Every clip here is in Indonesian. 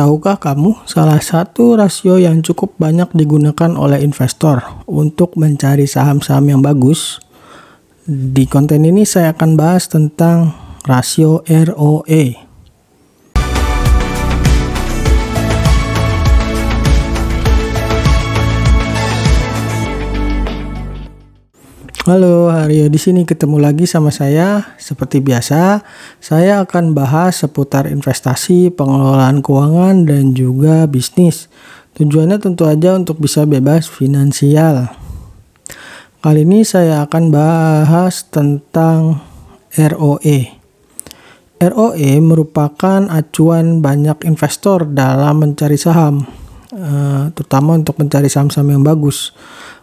Tahukah kamu salah satu rasio yang cukup banyak digunakan oleh investor untuk mencari saham-saham yang bagus? Di konten ini saya akan bahas tentang rasio ROE. Halo, Aryo di sini ketemu lagi sama saya. Seperti biasa, saya akan bahas seputar investasi, pengelolaan keuangan, dan juga bisnis. Tujuannya tentu aja untuk bisa bebas finansial. Kali ini saya akan bahas tentang ROE. ROE merupakan acuan banyak investor dalam mencari saham, eh, terutama untuk mencari saham-saham yang bagus.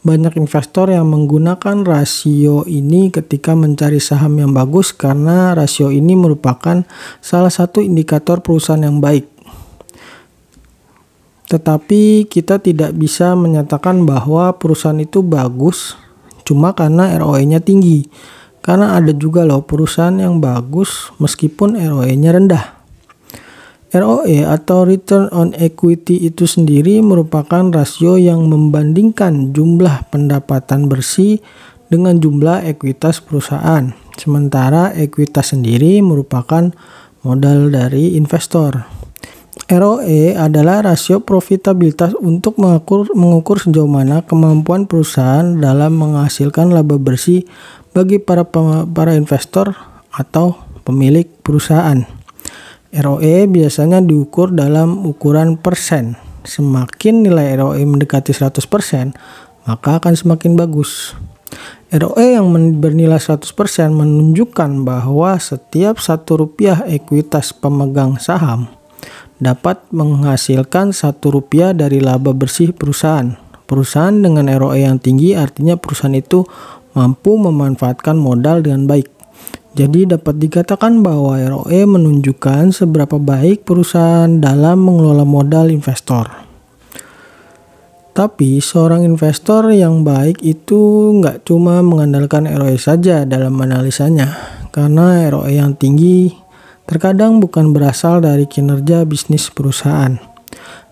Banyak investor yang menggunakan rasio ini ketika mencari saham yang bagus karena rasio ini merupakan salah satu indikator perusahaan yang baik. Tetapi kita tidak bisa menyatakan bahwa perusahaan itu bagus cuma karena ROE-nya tinggi. Karena ada juga loh perusahaan yang bagus meskipun ROE-nya rendah. ROE atau Return on Equity itu sendiri merupakan rasio yang membandingkan jumlah pendapatan bersih dengan jumlah ekuitas perusahaan. Sementara ekuitas sendiri merupakan modal dari investor. ROE adalah rasio profitabilitas untuk mengukur, mengukur sejauh mana kemampuan perusahaan dalam menghasilkan laba bersih bagi para para investor atau pemilik perusahaan. ROE biasanya diukur dalam ukuran persen. Semakin nilai ROE mendekati 100%, maka akan semakin bagus. ROE yang bernilai 100% menunjukkan bahwa setiap satu rupiah ekuitas pemegang saham dapat menghasilkan satu rupiah dari laba bersih perusahaan. Perusahaan dengan ROE yang tinggi artinya perusahaan itu mampu memanfaatkan modal dengan baik. Jadi dapat dikatakan bahwa ROE menunjukkan seberapa baik perusahaan dalam mengelola modal investor. Tapi seorang investor yang baik itu nggak cuma mengandalkan ROE saja dalam analisanya, karena ROE yang tinggi terkadang bukan berasal dari kinerja bisnis perusahaan.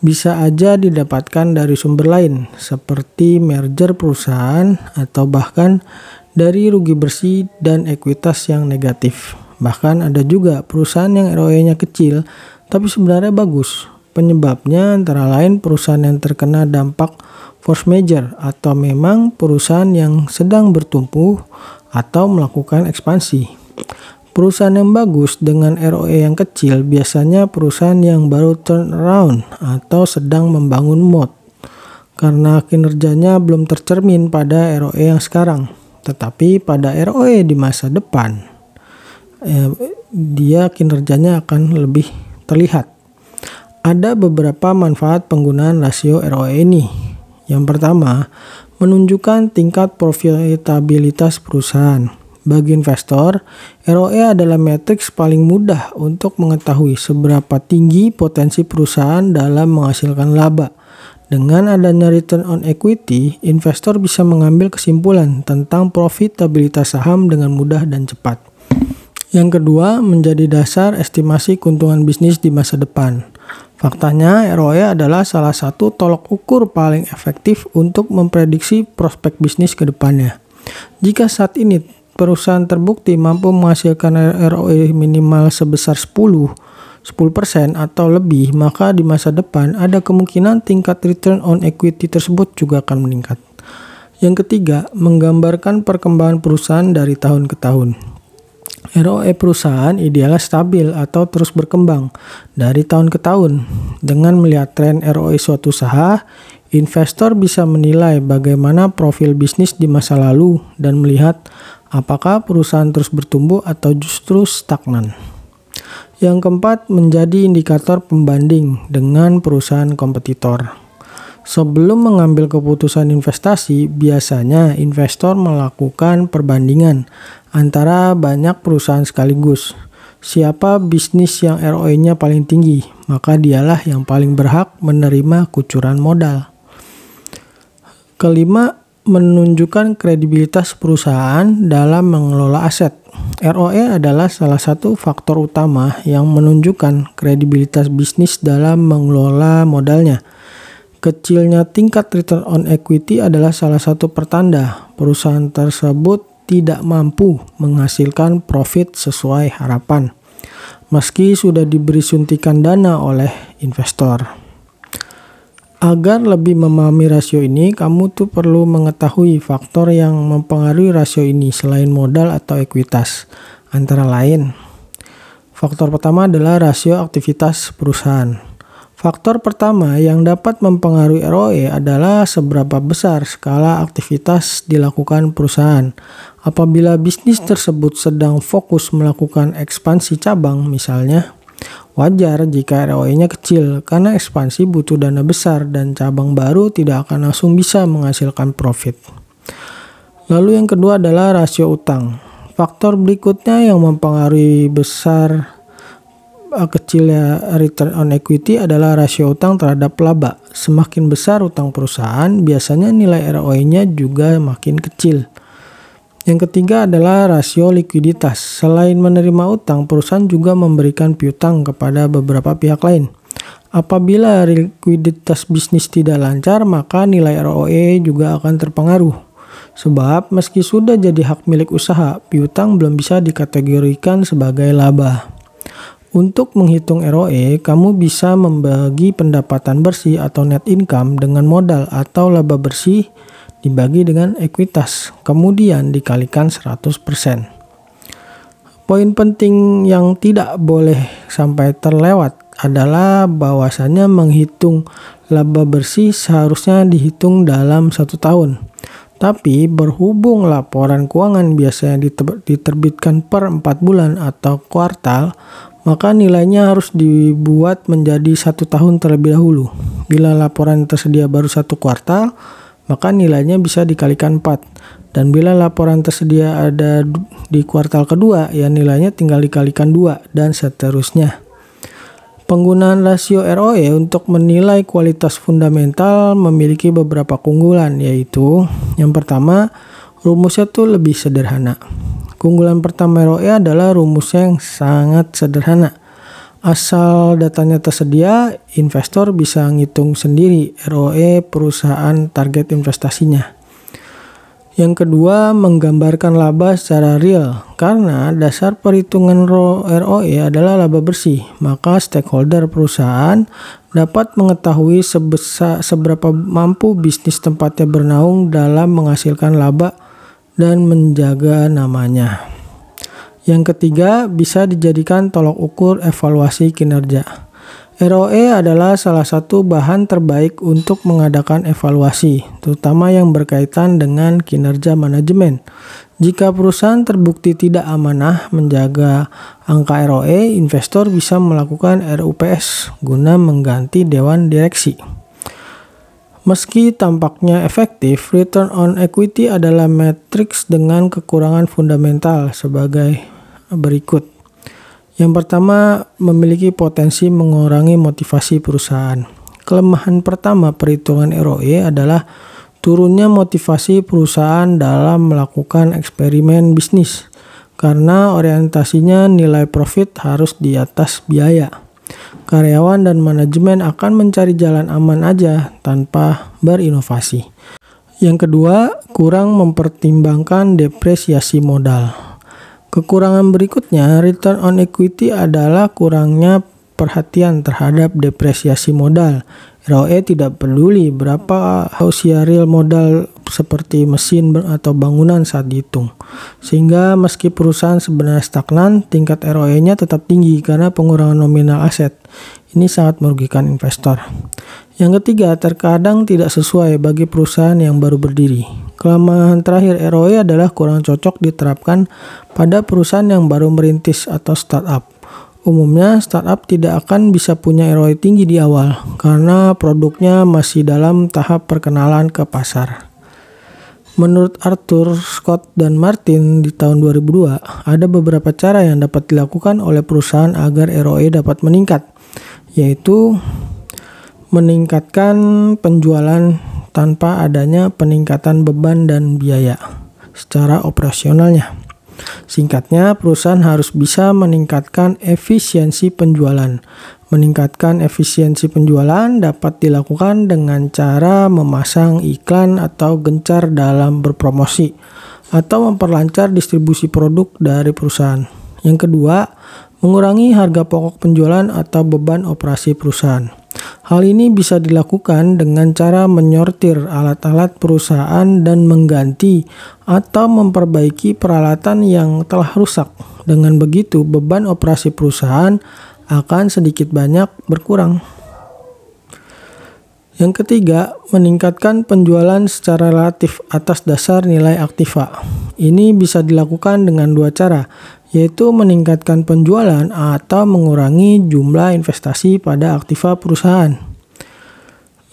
Bisa aja didapatkan dari sumber lain, seperti merger perusahaan atau bahkan dari rugi bersih dan ekuitas yang negatif. Bahkan ada juga perusahaan yang ROE-nya kecil tapi sebenarnya bagus. Penyebabnya antara lain perusahaan yang terkena dampak force major atau memang perusahaan yang sedang bertumbuh atau melakukan ekspansi. Perusahaan yang bagus dengan ROE yang kecil biasanya perusahaan yang baru turn around atau sedang membangun mod karena kinerjanya belum tercermin pada ROE yang sekarang. Tetapi pada ROE di masa depan, eh, dia kinerjanya akan lebih terlihat. Ada beberapa manfaat penggunaan rasio ROE ini. Yang pertama, menunjukkan tingkat profitabilitas perusahaan. Bagi investor, ROE adalah matriks paling mudah untuk mengetahui seberapa tinggi potensi perusahaan dalam menghasilkan laba dengan adanya return on equity, investor bisa mengambil kesimpulan tentang profitabilitas saham dengan mudah dan cepat. Yang kedua, menjadi dasar estimasi keuntungan bisnis di masa depan. Faktanya, ROE adalah salah satu tolok ukur paling efektif untuk memprediksi prospek bisnis ke depannya. Jika saat ini perusahaan terbukti mampu menghasilkan ROE minimal sebesar 10 10% atau lebih, maka di masa depan ada kemungkinan tingkat return on equity tersebut juga akan meningkat. Yang ketiga, menggambarkan perkembangan perusahaan dari tahun ke tahun. ROE perusahaan idealnya stabil atau terus berkembang dari tahun ke tahun. Dengan melihat tren ROE suatu usaha, investor bisa menilai bagaimana profil bisnis di masa lalu dan melihat apakah perusahaan terus bertumbuh atau justru stagnan. Yang keempat, menjadi indikator pembanding dengan perusahaan kompetitor. Sebelum mengambil keputusan investasi, biasanya investor melakukan perbandingan antara banyak perusahaan sekaligus. Siapa bisnis yang ROE-nya paling tinggi, maka dialah yang paling berhak menerima kucuran modal. Kelima, menunjukkan kredibilitas perusahaan dalam mengelola aset. ROE adalah salah satu faktor utama yang menunjukkan kredibilitas bisnis dalam mengelola modalnya. Kecilnya tingkat return on equity adalah salah satu pertanda perusahaan tersebut tidak mampu menghasilkan profit sesuai harapan, meski sudah diberi suntikan dana oleh investor. Agar lebih memahami rasio ini, kamu tuh perlu mengetahui faktor yang mempengaruhi rasio ini selain modal atau ekuitas. Antara lain, faktor pertama adalah rasio aktivitas perusahaan. Faktor pertama yang dapat mempengaruhi ROE adalah seberapa besar skala aktivitas dilakukan perusahaan. Apabila bisnis tersebut sedang fokus melakukan ekspansi cabang misalnya, Wajar jika ROI-nya kecil karena ekspansi butuh dana besar dan cabang baru tidak akan langsung bisa menghasilkan profit. Lalu yang kedua adalah rasio utang. Faktor berikutnya yang mempengaruhi besar eh, kecilnya return on equity adalah rasio utang terhadap laba. Semakin besar utang perusahaan, biasanya nilai ROI-nya juga makin kecil. Yang ketiga adalah rasio likuiditas. Selain menerima utang, perusahaan juga memberikan piutang kepada beberapa pihak lain. Apabila likuiditas bisnis tidak lancar, maka nilai ROE juga akan terpengaruh. Sebab meski sudah jadi hak milik usaha, piutang belum bisa dikategorikan sebagai laba. Untuk menghitung ROE, kamu bisa membagi pendapatan bersih atau net income dengan modal atau laba bersih dibagi dengan ekuitas, kemudian dikalikan 100%. Poin penting yang tidak boleh sampai terlewat adalah bahwasannya menghitung laba bersih seharusnya dihitung dalam satu tahun. Tapi berhubung laporan keuangan biasanya diterbitkan per 4 bulan atau kuartal, maka nilainya harus dibuat menjadi satu tahun terlebih dahulu. Bila laporan tersedia baru satu kuartal, maka nilainya bisa dikalikan 4. Dan bila laporan tersedia ada di kuartal kedua, ya nilainya tinggal dikalikan 2 dan seterusnya. Penggunaan rasio ROE untuk menilai kualitas fundamental memiliki beberapa keunggulan yaitu yang pertama rumusnya tuh lebih sederhana. Keunggulan pertama ROE adalah rumusnya yang sangat sederhana Asal datanya tersedia, investor bisa ngitung sendiri ROE perusahaan target investasinya. Yang kedua, menggambarkan laba secara real. Karena dasar perhitungan ROE adalah laba bersih, maka stakeholder perusahaan dapat mengetahui sebesar seberapa mampu bisnis tempatnya bernaung dalam menghasilkan laba dan menjaga namanya. Yang ketiga, bisa dijadikan tolok ukur evaluasi kinerja. ROE adalah salah satu bahan terbaik untuk mengadakan evaluasi, terutama yang berkaitan dengan kinerja manajemen. Jika perusahaan terbukti tidak amanah menjaga angka ROE, investor bisa melakukan RUPS guna mengganti dewan direksi. Meski tampaknya efektif, return on equity adalah matriks dengan kekurangan fundamental sebagai berikut. Yang pertama, memiliki potensi mengurangi motivasi perusahaan. Kelemahan pertama perhitungan ROE adalah turunnya motivasi perusahaan dalam melakukan eksperimen bisnis karena orientasinya nilai profit harus di atas biaya. Karyawan dan manajemen akan mencari jalan aman aja tanpa berinovasi. Yang kedua, kurang mempertimbangkan depresiasi modal. Kekurangan berikutnya, return on equity adalah kurangnya perhatian terhadap depresiasi modal. ROE tidak peduli berapa usia real modal seperti mesin atau bangunan saat dihitung. Sehingga meski perusahaan sebenarnya stagnan, tingkat ROE-nya tetap tinggi karena pengurangan nominal aset. Ini sangat merugikan investor. Yang ketiga, terkadang tidak sesuai bagi perusahaan yang baru berdiri. Kelemahan terakhir ROE adalah kurang cocok diterapkan pada perusahaan yang baru merintis atau startup. Umumnya, startup tidak akan bisa punya ROI tinggi di awal karena produknya masih dalam tahap perkenalan ke pasar. Menurut Arthur, Scott, dan Martin di tahun 2002, ada beberapa cara yang dapat dilakukan oleh perusahaan agar ROI dapat meningkat, yaitu meningkatkan penjualan tanpa adanya peningkatan beban dan biaya secara operasionalnya. Singkatnya, perusahaan harus bisa meningkatkan efisiensi penjualan. Meningkatkan efisiensi penjualan dapat dilakukan dengan cara memasang iklan atau gencar dalam berpromosi atau memperlancar distribusi produk dari perusahaan. Yang kedua, mengurangi harga pokok penjualan atau beban operasi perusahaan. Hal ini bisa dilakukan dengan cara menyortir alat-alat perusahaan dan mengganti atau memperbaiki peralatan yang telah rusak. Dengan begitu, beban operasi perusahaan akan sedikit banyak berkurang. Yang ketiga, meningkatkan penjualan secara relatif atas dasar nilai aktiva. Ini bisa dilakukan dengan dua cara, yaitu meningkatkan penjualan atau mengurangi jumlah investasi pada aktiva perusahaan.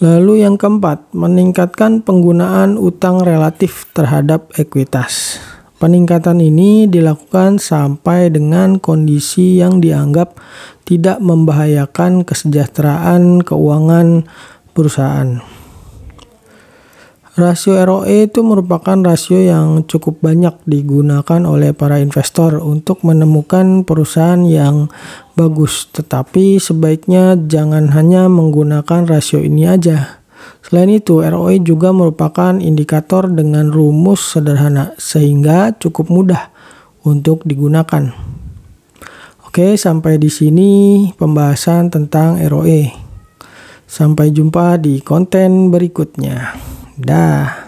Lalu yang keempat, meningkatkan penggunaan utang relatif terhadap ekuitas. Peningkatan ini dilakukan sampai dengan kondisi yang dianggap tidak membahayakan kesejahteraan keuangan perusahaan. Rasio ROE itu merupakan rasio yang cukup banyak digunakan oleh para investor untuk menemukan perusahaan yang bagus, tetapi sebaiknya jangan hanya menggunakan rasio ini aja. Selain itu, ROE juga merupakan indikator dengan rumus sederhana sehingga cukup mudah untuk digunakan. Oke, sampai di sini pembahasan tentang ROE. Sampai jumpa di konten berikutnya. Dah.